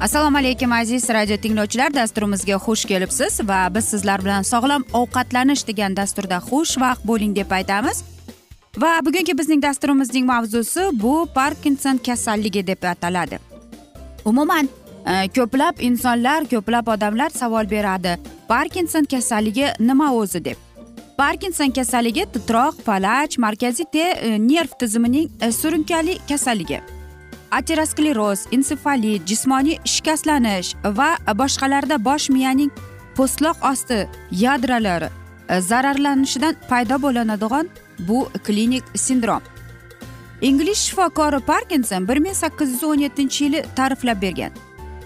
assalomu alaykum aziz radio tinglovchilar. Dasturimizga xush kelibsiz va biz sizlar bilan sog'lom ovqatlanish degan dasturda xushvaqt bo'ling deb aytamiz. Va bugungi bizning dasturimizning mavzusi bu parkinson kasalligi deb ataladi. Umuman e, ko'plab insonlar ko'plab odamlar savol beradi parkinson kasalligi nima o'zi deb. Parkinson kasalligi titroq falaj markaziy te e, nerv tizimining e, surunkali kasalligi. Ateroskleroz ensefalit jismoniy shikastlanish va boshqalarda bosh miyaning po'stloq osti yadrolari e, zararlanishidan paydo bo'linadigan bu klinik sindrom. Ingliz shifokori parkinson bir ming sakkiz yuz o'n yettinchi yili ta'riflab bergan.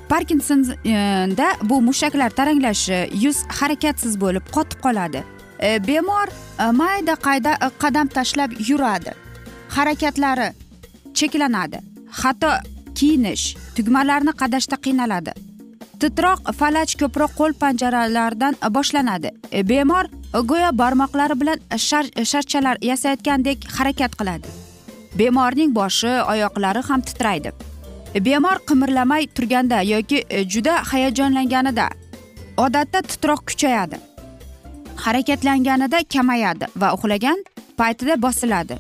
Parkinsonda bu mushaklar taranglashi yuz harakatsiz bo'lib qotib qoladi. E, bemor e, mayda qayda qadam tashlab yuradi. Harakatlari cheklanadi. Hatto kiyinish tugmalarni qadashda qiynaladi. Titroq falaj ko'proq qo'l panjaralardan boshlanadi. E, bemor go'yo barmoqlari bilan shar sharchalar yasayotgandek harakat qiladi. Bemorning boshi oyoqlari ham titraydi. E, bemor qimirlamay turganda yoki e, juda hayajonlanganida odatda titroq kuchayadi. Harakatlanganida kamayadi va uxlagan paytida bosiladi.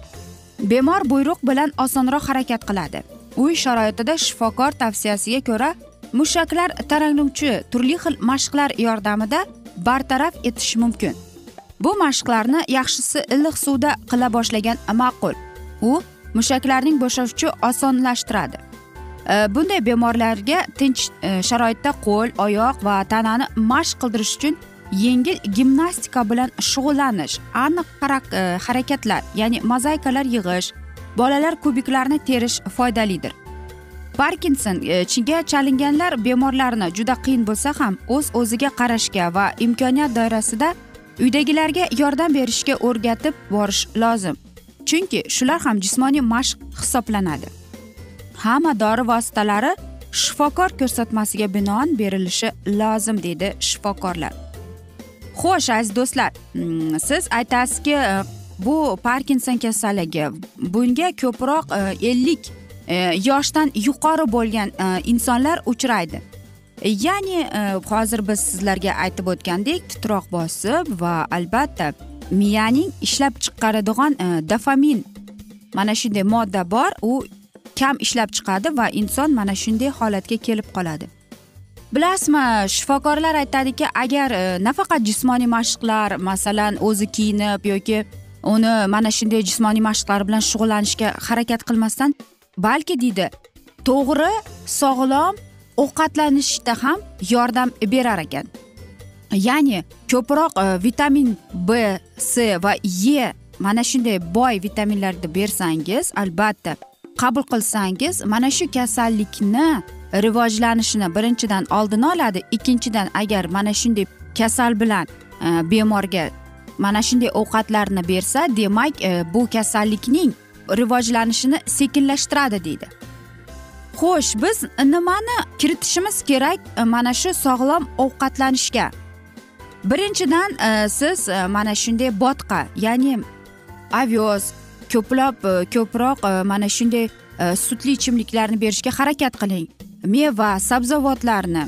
Bemor buyruq bilan osonroq harakat qiladi. Uy sharoitida shifokor tavsiyasiga ko'ra mushaklar taranglovchi turli xil mashqlar yordamida bartaraf etish mumkin. Bu mashqlarni yaxshisi iliq suvda qila boshlagan ma'qul. U mushaklarning bo'shashuvchi osonlashtiradi. E, bunday bemorlarga tinch e, sharoitda qo'l oyoq va tanani mashq qildirish uchun yengil gimnastika bilan shug'ullanish aniq e, harakatlar ya'ni mozaikalar yig'ish bolalar kubiklarni terish foydalidir. Parkinson e, chinga chalinganlar bemorlarni juda qiyin bo'lsa ham o'z o'ziga qarashga va imkoniyat doirasida uydagilarga yordam berishga o'rgatib borish lozim. Chunki shular ham jismoniy mashq hisoblanadi. Hamma dori vositalari shifokor ko'rsatmasiga binoan berilishi lozim deydi shifokorlar. Xo'sh aziz do'stlar mm, siz aytasizki e, bu parkinson kasalligi bunga ko'proq e, ellik e, yoshdan yuqori bo'lgan e, insonlar uchraydi. E, ya'ni e, hozir biz sizlarga aytib o'tgandek titroq bosib va albatta miyaning ishlab chiqaradigan dofamin mana shunday modda bor u kam ishlab chiqadi va inson mana shunday holatga kelib qoladi. Bilasizmi shifokorlar aytadiki agar nafaqat jismoniy mashqlar masalan o'zi kiyinib yoki uni mana shunday jismoniy mashqlar bilan shug'ullanishga harakat qilmasdan balki deydi to'g'ri sog'lom ovqatlanishda ham yordam berar ekan. Ya'ni ko'proq e, vitamin b c va e mana shunday boy vitaminlarni bersangiz albatta qabul qilsangiz mana shu kasallikni rivojlanishini birinchidan oldini oladi. Ikkinchidan agar mana shunday kasal bilan e, bemorga mana shunday ovqatlarni bersa demak e, bu kasallikning rivojlanishini sekinlashtiradi deydi. Xo'sh biz nimani kiritishimiz kerak e, mana shu sog'lom ovqatlanishga? Birinchidan e, siz e, mana shunday botqa ya'ni avioz ko'plab e, ko'proq mana shunday sutli ichimliklarni berishga harakat qiling. Meva sabzavotlarni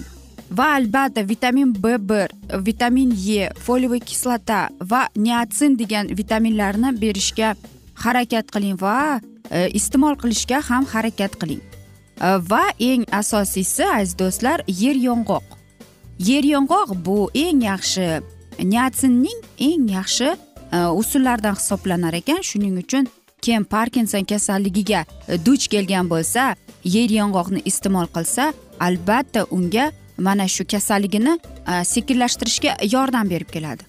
va albatta vitamin b bir vitamin e foliyaviy kislota va niatsin degan vitaminlarni berishga harakat qiling va e, iste'mol qilishga ham harakat qiling. E, va eng asosiysi aziz do'stlar yer yong'oq. Yer yong'oq bu eng yaxshi niatsinning eng yaxshi e, usullaridan hisoblanar ekan. Shuning uchun kim parkinson kasalligiga duch kelgan bo'lsa yer yong'oqni iste'mol qilsa albatta unga mana shu kasalligini e, sekinlashtirishga yordam berib keladi.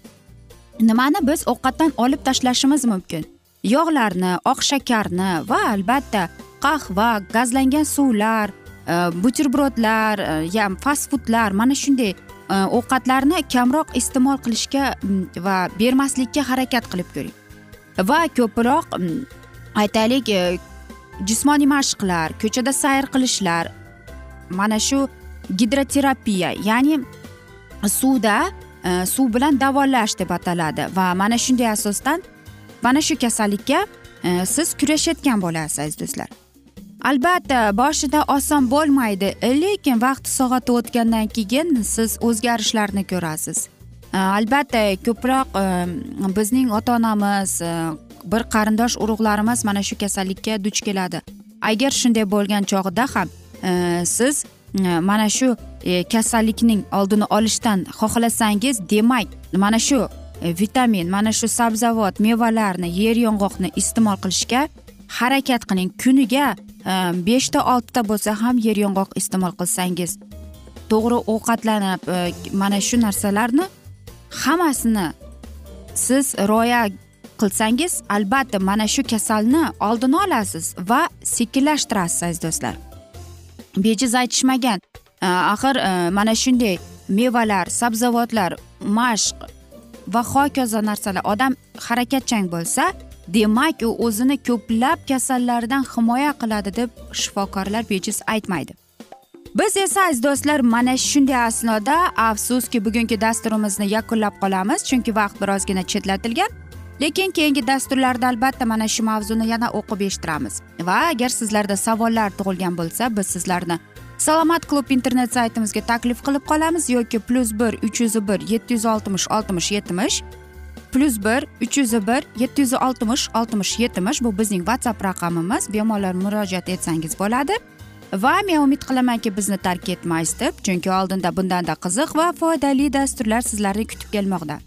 Nimani biz ovqatdan olib tashlashimiz mumkin? Yog'larni oq shakarni va albatta qahva gazlangan suvlar e, buterbrodlar e, ya fast foodlar mana shunday ovqatlarni kamroq iste'mol qilishga va bermaslikka harakat qilib ko'ring. Va ko'proq aytaylik jismoniy mashqlar ko'chada sayr qilishlar mana shu gidroterapiya ya'ni suvda e, suv bilan davolash deb ataladi. Va mana shunday asosdan mana shu kasallikka e, siz kurashayotgan bo'lasiz aziz do'stlar. Albatta boshida oson bo'lmaydi lekin vaqt soati o'tgandan keyin siz o'zgarishlarni ko'rasiz. E, albatta ko'proq e, bizning ota onamiz e, bir qarindosh urug'larimiz mana shu kasallikka duch keladi. Agar shunday bo'lgan chog'ida ham siz Э, mana shu e, kasallikning oldini olishdan xohlasangiz demak mana shu e, vitamin mana shu sabzavot mevalarni yer yong'oqni iste'mol qilishga harakat qiling. Kuniga e, beshta oltita bo'lsa ham yer yong'oq iste'mol qilsangiz to'g'ri ovqatlanib e, mana shu narsalarni hammasini siz rioya qilsangiz albatta mana shu kasalni oldini olasiz va sekinlashtirasiz aziz do'stlar. Bejiz aytishmagan. Axir mana shunday mevalar sabzavotlar mashq va hokazo narsalar. Odam harakatchan bo'lsa demak u o'zini ko'plab kasallardan himoya qiladi deb shifokorlar bejiz aytmaydi. Biz esa aziz do'stlar mana shunday asnoda afsuski bugungi dasturimizni yakunlab qolamiz chunki vaqt birozgina chetlatilgan. Lekin keyingi dasturlarda albatta mana shu mavzuni yana o'qib eshittiramiz. Va agar sizlarda savollar tug'ilgan bo'lsa biz sizlarni salomat klub internet saytimizga taklif qilib qolamiz yoki plyus bir uch yuz bir yetti yuz oltmish oltmish yetmish plyus bir uch yuz bir yetti yuz oltmish oltmish yetmish. Bu bizning whatsapp raqamimiz. Bemalol murojaat etsangiz bo'ladi. Va men umid qilamanki bizni tark etmaysiz deb chunki oldinda bundanda qiziq va foydali dasturlar sizlarni kutib kelmoqda.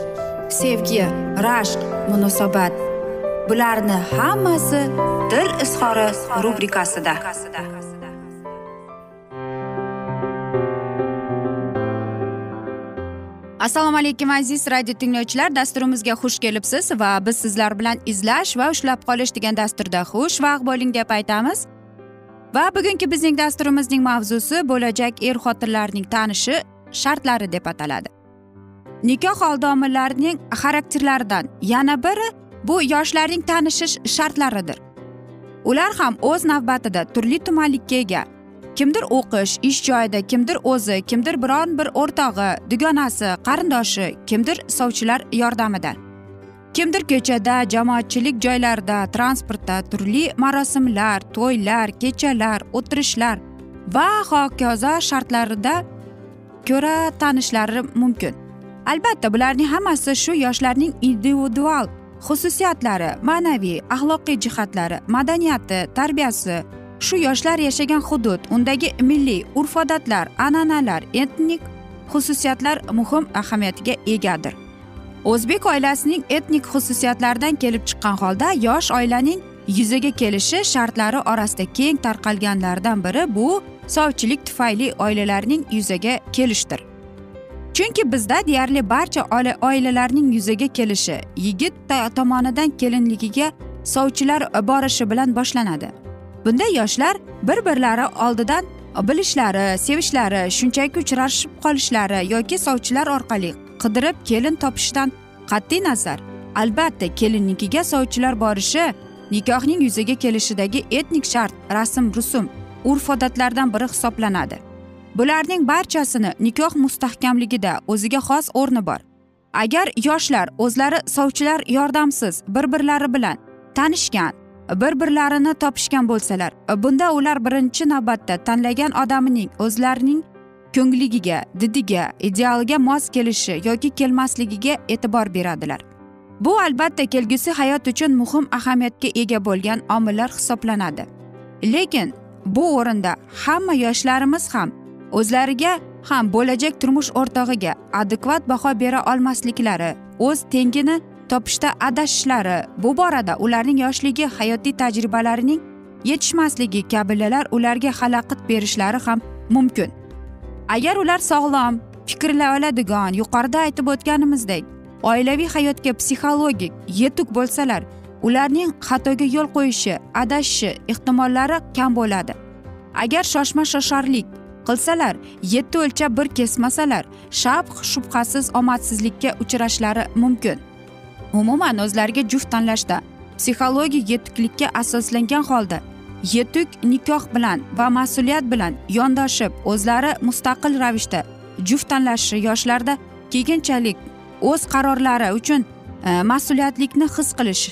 sevgi rashq munosabat. Bularni hammasi dil izhori rubrikasida. Assalomu alaykum aziz radio tinglovchilar. Dasturimizga xush kelibsiz va biz sizlar bilan izlash va ushlab qolish degan dasturda xushvaqt bo'ling deb aytamiz. Va bugungi bizning dasturimizning mavzusi bo'lajak er xotinlarning tanishi shartlari deb ataladi. Nikoh oldi omillarining xarakterlaridan yana biri bu yoshlarning tanishish shartlaridir. Ular ham o'z navbatida turli tumanlikka ega. Kimdir o'qish ish joyida kimdir o'zi kimdir biron bir o'rtog'i dugonasi qarindoshi kimdir sovchilar yordamida. Kimdir ko'chada jamoatchilik joylarida transportda turli marosimlar to'ylar kechalar o'tirishlar va hokazo shartlarida ko'ra tanishlari mumkin. Albatta bularning hammasi shu yoshlarning individual xususiyatlari ma'naviy axloqiy jihatlari madaniyati tarbiyasi. Shu yoshlar yashagan hudud undagi milliy urf odatlar an'analar etnik xususiyatlar muhim ahamiyatga egadir. O'zbek oilasining etnik xususiyatlaridan kelib chiqqan holda yosh oilaning yuzaga kelishi shartlari orasida keng tarqalganlardan biri bu sovchilik tufayli oilalarning yuzaga kelishdir. Chunki bizda deyarli barcha oilalarning yuzaga kelishi yigit tomonidan kelinligiga sovchilar borishi bilan boshlanadi. Bunda yoshlar bir birlari oldidan bilishlari sevishlari shunchaki uchrashib qolishlari yoki sovchilar orqali qidirib kelin topishdan qat'iy nazar. Albatta kelinnikiga sovchilar borishi nikohning yuzaga kelishidagi etnik shart rasm rusum urf odatlardan biri hisoblanadi. Bularning barchasini nikoh mustahkamligida o'ziga xos o'rni bor. Agar yoshlar o'zlari sovchilar yordamsiz bir birlari bilan tanishgan bir birlarini topishgan bo'lsalar bunda ular birinchi navbatda tanlagan odamining o'zlarining ko'ngligiga didiga idealiga mos kelishi yoki kelmasligiga e'tibor beradilar. Bu albatta kelgusi hayot uchun muhim ahamiyatga ega bo'lgan omillar hisoblanadi. Lekin bu o'rinda hamma yoshlarimiz ham o'zlariga ham bo'lajak turmush o'rtog'iga adekvat baho bera olmasliklari o'z tengini topishda adashishlari bu borada ularning yoshligi hayotiy tajribalarining yetishmasligi kabilalar ularga xalaqit berishlari ham mumkin. Agar ular sog'lom fikrlay oladigan yuqorida aytib o'tganimizdek oilaviy hayotga psixologik yetuk bo'lsalar ularning xatoga yo'l qo'yishi adashishi ehtimollari kam bo'ladi. Agar shoshma shosharlik qilsalar yetti o'lchab bir kesmasalar shab shubhasiz omadsizlikka uchrashlari mumkin. Umuman o'zlariga juft tanlashda psixologik yetuklikka asoslangan holda yetuk nikoh bilan va mas'uliyat bilan yondoshib o'zlari mustaqil ravishda juft tanlashi yoshlarda keyinchalik o'z qarorlari uchun e, mas'uliyatlikni his qilish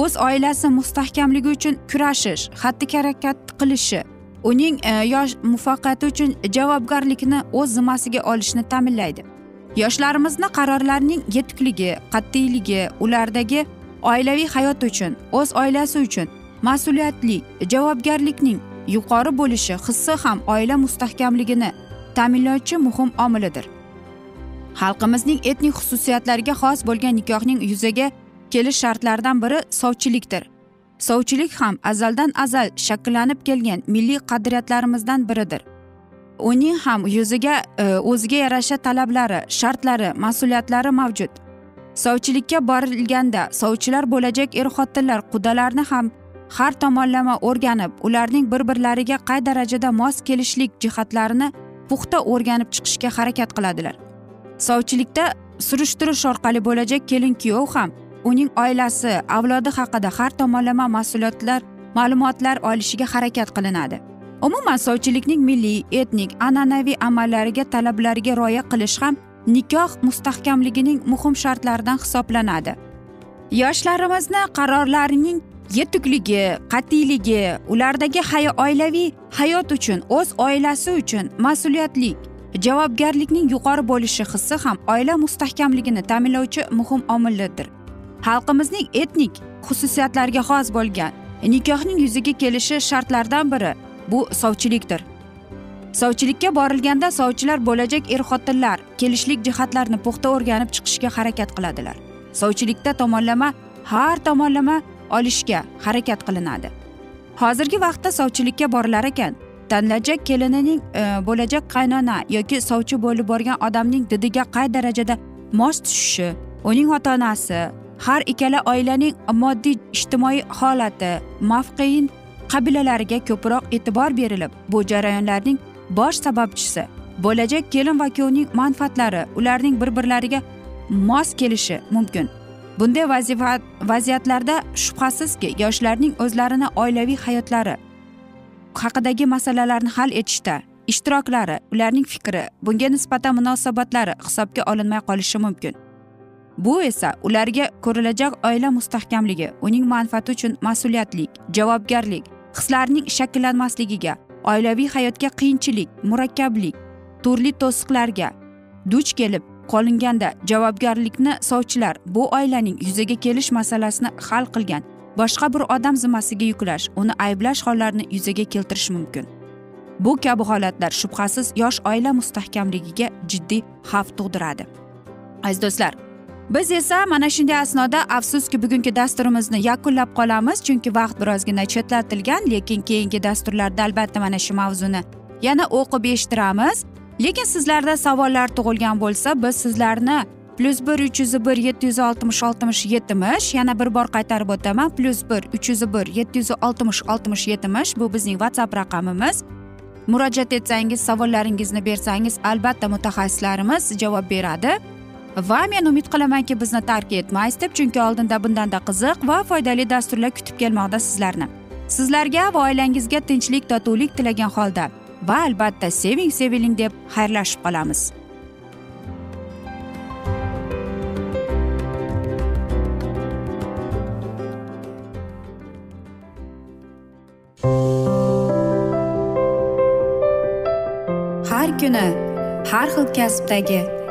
o'z oilasi mustahkamligi uchun kurashish xatti harakat qilishi uning e, yosh muvaffaqiyati uchun javobgarlikni o'z zimmasiga olishni ta'minlaydi. Yoshlarimizni qarorlarining yetukligi qat'iyligi ulardagi oilaviy hayot uchun o'z oilasi uchun mas'uliyatli javobgarlikning yuqori bo'lishi hissi ham oila mustahkamligini ta'minlovchi muhim omilidir. Xalqimizning etnik xususiyatlariga xos bo'lgan nikohning yuzaga kelish shartlaridan biri sovchilikdir. Sovchilik ham azaldan azal shakllanib kelgan milliy qadriyatlarimizdan biridir. Uning ham yuziga e, o'ziga yarasha talablari shartlari mas'uliyatlari mavjud. Sovchilikka borilganda sovchilar bo'lajak er xotinlar qudalarni ham har tomonlama o'rganib ularning bir birlariga qay darajada mos kelishlik jihatlarini puxta o'rganib chiqishga harakat qiladilar. Sovchilikda surishtirish orqali bo'lajak kelin kuyov ham uning oilasi avlodi haqida har tomonlama mas'uliyatlar ma'lumotlar olishiga harakat qilinadi. Umuman sovchilikning milliy etnik an'anaviy amallariga talablarga rioya qilish ham nikoh mustahkamligining muhim shartlaridan hisoblanadi. Yoshlarimizni qarorlarining yetukligi qat'iyligi ulardagi hay oilaviy hayot uchun o'z oilasi uchun mas'uliyatlik javobgarlikning yuqori bo'lishi hissi ham oila mustahkamligini ta'minlovchi muhim omildir xalqimizning etnik xususiyatlariga xos bo'lgan nikohning yuzaga kelishi shartlaridan biri bu sovchilikdir. Sovchilikka borilganda sovchilar bo'lajak er xotinlar kelishlik jihatlarini puxta o'rganib chiqishga harakat qiladilar. Sovchilikda tomonlama har tomonlama olishga harakat qilinadi. Hozirgi vaqtda sovchilikka borilar ekan tanlajak kelinining e, bo'lajak qaynona yoki sovchi bo'lib borgan odamning didiga qay darajada mos tushishi uning ota onasi har ikkala oilaning moddiy ijtimoiy holati mavqein qabilalariga ko'proq e'tibor berilib bu jarayonlarning bosh sababchisi bo'lajak kelin va kuyovning manfaatlari ularning bir birlariga mos kelishi mumkin. Bunday vazifa vaziyatlarda shubhasizki yoshlarning o'zlarini oilaviy hayotlari haqidagi masalalarni hal etishda ishtiroklari ularning fikri bunga nisbatan munosabatlari hisobga olinmay qolishi mumkin. Bu esa ularga ko'rilajak oila mustahkamligi uning manfaati uchun mas'uliyatlik javobgarlik hislarning shakllanmasligiga oilaviy hayotga qiyinchilik murakkablik turli to'siqlarga duch kelib qolinganda javobgarlikni sovchilar bu oilaning yuzaga kelish masalasini hal qilgan boshqa bir odam zimmasiga yuklash uni ayblash hollarini yuzaga keltirishi mumkin. Bu kabi holatlar shubhasiz yosh oila mustahkamligiga jiddiy xavf tug'diradi. Aziz do'stlar biz esa mana shunday asnoda afsuski bugungi dasturimizni yakunlab qolamiz chunki vaqt birozgina chetlatilgan lekin keyingi dasturlarda albatta mana shu mavzuni yana o'qib eshittiramiz. Lekin sizlarda savollar tug'ilgan bo'lsa biz sizlarni plyus bir uch yuz bir yetti yuz oltmish oltmish yetmish yana bir bor qaytarib o'taman plyus bir uch yuz bir yetti yuz oltmish oltmish yetmish bu bizning whatsapp raqamimiz. Murojaat etsangiz savollaringizni bersangiz albatta mutaxassislarimiz javob beradi. Va men umid qilamanki bizni tark etmaysiz deb chunki oldinda bundanda qiziq va foydali dasturlar kutib kelmoqda sizlarni. Sizlarga va oilangizga tinchlik totuvlik tilagan holda va albatta seving seviling deb xayrlashib qolamiz. Har kuni har xil kasbdagi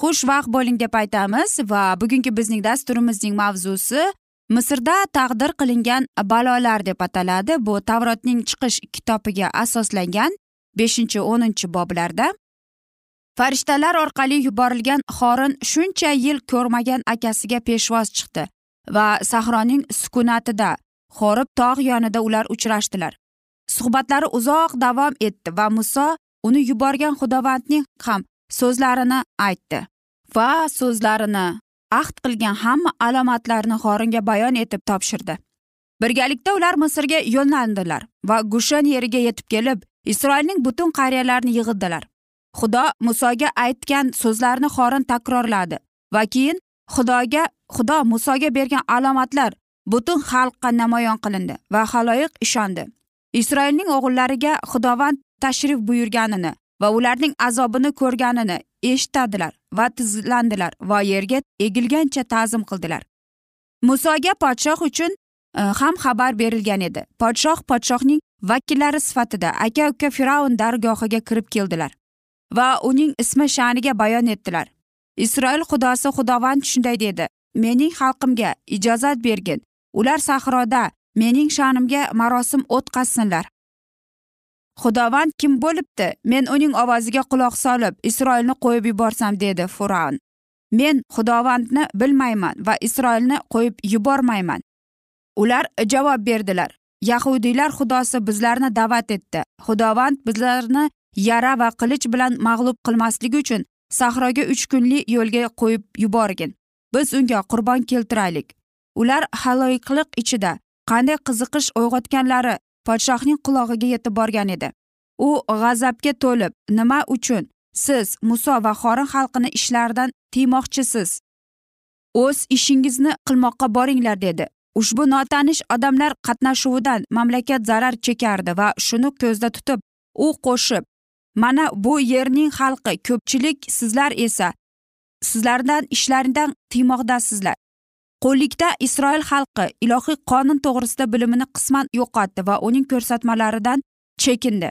xushvaqt bo'ling deb aytamiz va bugungi bizning dasturimizning mavzusi misrda taqdir qilingan balolar deb ataladi. Bu tavrotning chiqish kitobiga asoslangan beshinchi o'ninchi boblarda. Farishtalar orqali yuborilgan xorin shuncha yil ko'rmagan akasiga peshvoz chiqdi va sahroning sukunatida horib tog' yonida ular uchrashdilar. Suhbatlari uzoq davom etdi va muso uni yuborgan xudovandning ham so'zlarini aytdi va so'zlarini ahd qilgan hamma alomatlarni xoringa bayon etib topshirdi. Birgalikda ular misrga yo'llandilar va gushan yeriga yetib kelib isroilning butun qariyalarini yig'dilar xudo musoga aytgan so'zlarni xorin takrorladi va keyin xudoga xudo musoga bergan alomatlar butun xalqqa namoyon qilindi va haloyiq ishondi. Isroilning o'g'illariga xudovand tashrif buyurganini va ularning azobini ko'rganini eshitadilar va tizlandilar va yerga egilgancha ta'zim qildilar. Musoga podshoh uchun e, ham xabar berilgan edi. Podshoh podshohning vakillari sifatida aka uka fir'avn dargohiga kirib keldilar va uning ismi sha'niga bayon etdilar. Isroil xudosi xudovand shunday dedi mening xalqimga ijozat bergin. Ular sahroda mening sha'nimga marosim o'tkazsinlar xudovand kim bo'libdi? Men uning ovoziga quloq solib isroilni qo'yib yuborsam dedi furavn men xudovandni bilmayman va isroilni qo'yib yubormayman. Ular javob berdilar. Yahudiylar xudosi bizlarni da'vat etdi. Xudovand bizlarni yara va qilich bilan mag'lub qilmasligi uchun sahroga uch kunlik yo'lga qo'yib yuborgin. Biz unga qurbon keltiraylik. Ular haloyiqliq ichida qanday qiziqish uyg'otganlari podshohning qulog'iga yetib borgan edi. U g'azabga to'lib nima uchun? Siz muso va xorin xalqini ishlaridan tiymoqchisiz? O'z ishingizni qilmoqqa boringlar dedi. Ushbu notanish odamlar qatnashuvidan mamlakat zarar chekardi va shuni ko'zda tutib u qo'shib mana bu yerning xalqi ko'pchilik sizlar esa sizlardan ishlaridan tiymoqdasizlar. Qo'llikda isroil xalqi ilohiy qonun to'g'risida bilimini qisman yo'qotdi va uning ko'rsatmalaridan chekindi.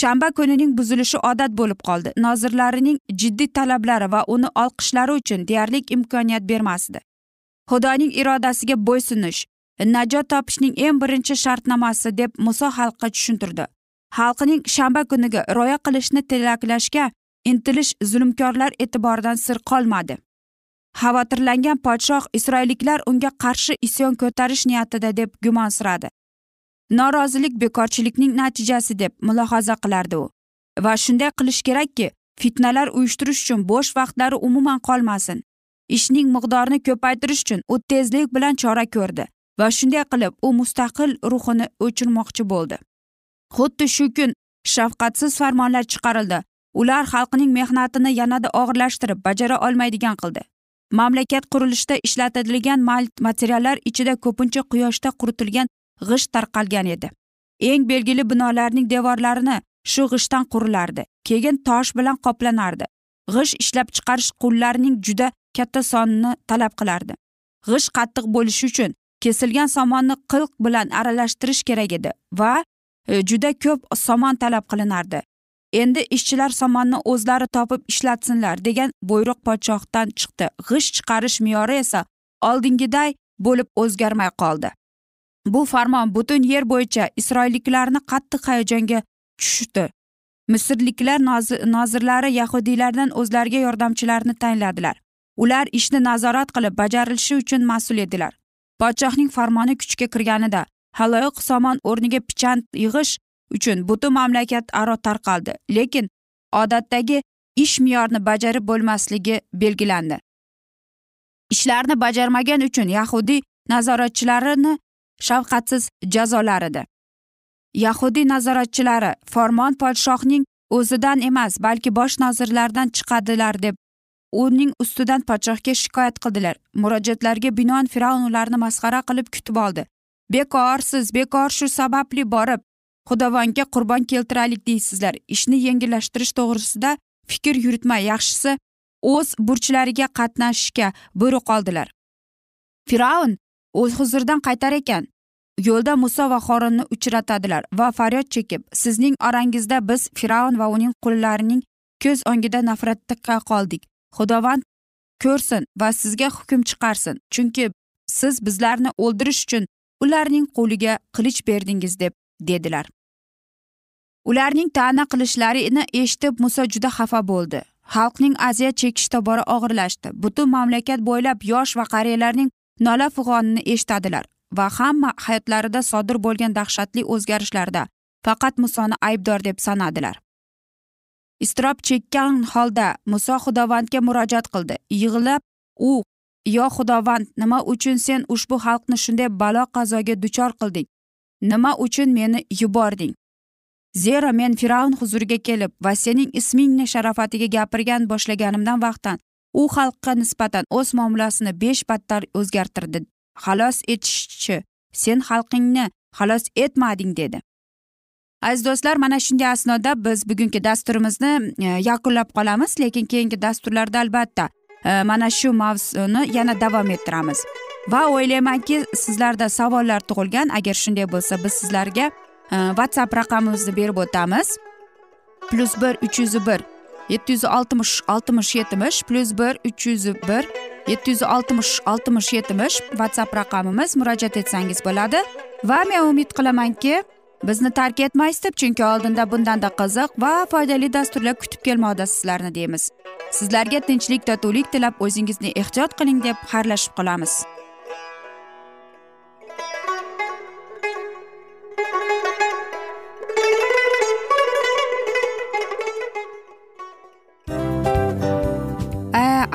Shanba kunining buzilishi odat bo'lib qoldi. Nozirlarining jiddiy talablari va uni olqishlari uchun deyarli imkoniyat bermasdi. Xudoning irodasiga bo'ysunish najot topishning eng birinchi shartnomasi deb muso xalqqa tushuntirdi. Xalqining shanba kuniga rioya qilishni tilaklashga intilish zulmkorlar e'tiboridan sir qolmadi. Xavotirlangan podshoh isroilliklar unga qarshi isyon ko'tarish niyatida deb gumonsiradi norozilik bekorchilikning natijasi deb mulohaza qilardi u. Va shunday qilish kerakki fitnalar uyushtirish uchun bo'sh vaqtlari umuman qolmasin. Ishning miqdorini ko'paytirish uchun u tezlik bilan chora ko'rdi va shunday qilib u mustaqil ruhini o'chirmoqchi bo'ldi. Xuddi shu kun shafqatsiz farmonlar chiqarildi. Ular xalqning mehnatini yanada og'irlashtirib bajara olmaydigan qildi. Mamlakat qurilishida ishlatilgan materiallar ichida ko'pincha quyoshda quritilgan g'isht tarqalgan edi. Eng belgili binolarning devorlarini shu g'ishtdan qurilardi keyin tosh bilan qoplanardi. G'isht ishlab chiqarish qullarning juda katta sonini talab qilardi. G'isht qattiq bo'lishi uchun kesilgan somonni qilq bilan aralashtirish kerak edi va e, juda ko'p somon talab qilinardi. Endi ishchilar somonni o'zlari topib ishlatsinlar degan buyruq podshohdan chiqdi. G'isht chiqarish me'yori esa oldingiday bo'lib o'zgarmay qoldi. Bu farmon butun yer bo'yicha isroilliklarni qattiq hayajonga tushdi misrliklar nozirlari yahudiylardan o'zlariga yordamchilarni tayinladilar. Ular ishni nazorat qilib bajarilishi uchun mas'ul edilar. Podshohning farmoni kuchga kirganida haloyiq somon o'rniga pichan yig'ish uchun butun mamlakat aro tarqaldi lekin odatdagi ish me'yorini bajarib bo'lmasligi belgilandi. Ishlarni bajarmagan uchun yahudiy nazoratchilarini shafqatsiz jazolar edi. Yahudiy nazoratchilari farmon podshohning o'zidan emas balki bosh nazirlardan chiqadilar deb uning ustidan podshohga shikoyat qildilar. Murojaatlarga binoan fir'avn ularni masxara qilib kutib oldi. Bekorsiz bekor shu sababli borib xudovonga qurbon keltiraylik deysizlar. Ishni yengillashtirish to'g'risida fikr yuritma yaxshisi o'z burchlariga qatnashishga buyruq oldilar. Fir'avn o'z huzuridan qaytar ekan? Yo'lda muso va xorinni uchratadilar va faryod chekib sizning orangizda biz fir'avn va uning qullarining ko'z o'ngida nafratda qoldik. Xudovand ko'rsin va sizga hukm chiqarsin chunki siz bizlarni o'ldirish uchun ularning qo'liga qilich berdingiz deb dedilar. Ularning ta'na qilishlarini eshitib muso juda xafa bo'ldi. Xalqning aziyat chekishi tobora og'irlashdi. Butun mamlakat bo'ylab yosh va qariyalarning nola fig'onini eshitadilar va hamma hayotlarida sodir bo'lgan dahshatli o'zgarishlarda faqat musoni aybdor deb sanadilar. Iztirob chekkan holda muso xudovandga murojaat qildi. Yig'lab u yo xudovand nima uchun sen ushbu xalqni shunday balo qazoga duchor qilding? Nima uchun meni yubording? Zero men fir'avn huzuriga kelib va sening ismingni sharofatiga gapirgan boshlaganimdan vaqtdan u xalqqa nisbatan o'z muomalasini besh battar o'zgartirdi. Xalos etishchi sen xalqingni xalos etmading dedi. Aziz do'stlar mana shunday asnoda biz bugungi dasturimizni e, yakunlab qolamiz lekin keyingi dasturlarda albatta e, mana shu mavzuni yana davom ettiramiz. Va o'ylaymanki sizlarda savollar tug'ilgan. Agar shunday bo'lsa biz sizlarga e, whatsapp raqamimizni berib o'tamiz. Plyus bir uch yuz bir yetti yuz oltmish oltmish yetmish plyus bir uch yuz bir yetti yuz oltmish oltmish yetmish whatsapp raqamimiz murojaat etsangiz bo'ladi. Va men umid qilamanki bizni tark etmaysiz deb chunki oldinda bundanda qiziq va foydali dasturlar kutib kelmoqda sizlarni deymiz. Sizlarga tinchlik totuvlik tilab o'zingizni ehtiyot qiling deb xayrlashib qolamiz.